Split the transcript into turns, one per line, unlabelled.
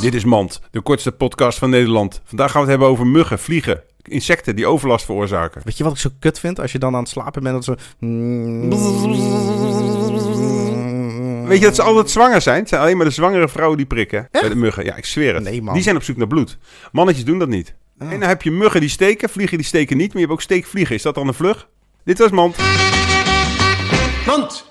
Dit is Mand, de kortste podcast van Nederland. Vandaag gaan we het hebben over muggen, vliegen, insecten die overlast veroorzaken.
Weet je wat ik zo kut vind? Als je dan aan het slapen bent, dat zo...
Weet je dat ze altijd zwanger zijn? Het zijn alleen maar de zwangere vrouwen die prikken. Bij de muggen. Ja, ik zweer het.
Nee, man.
Die zijn op zoek naar bloed. Mannetjes doen dat niet. En dan heb je muggen die steken, vliegen die steken niet. Maar je hebt ook steekvliegen. Is dat dan een vlug? Dit was Mand.
Mand.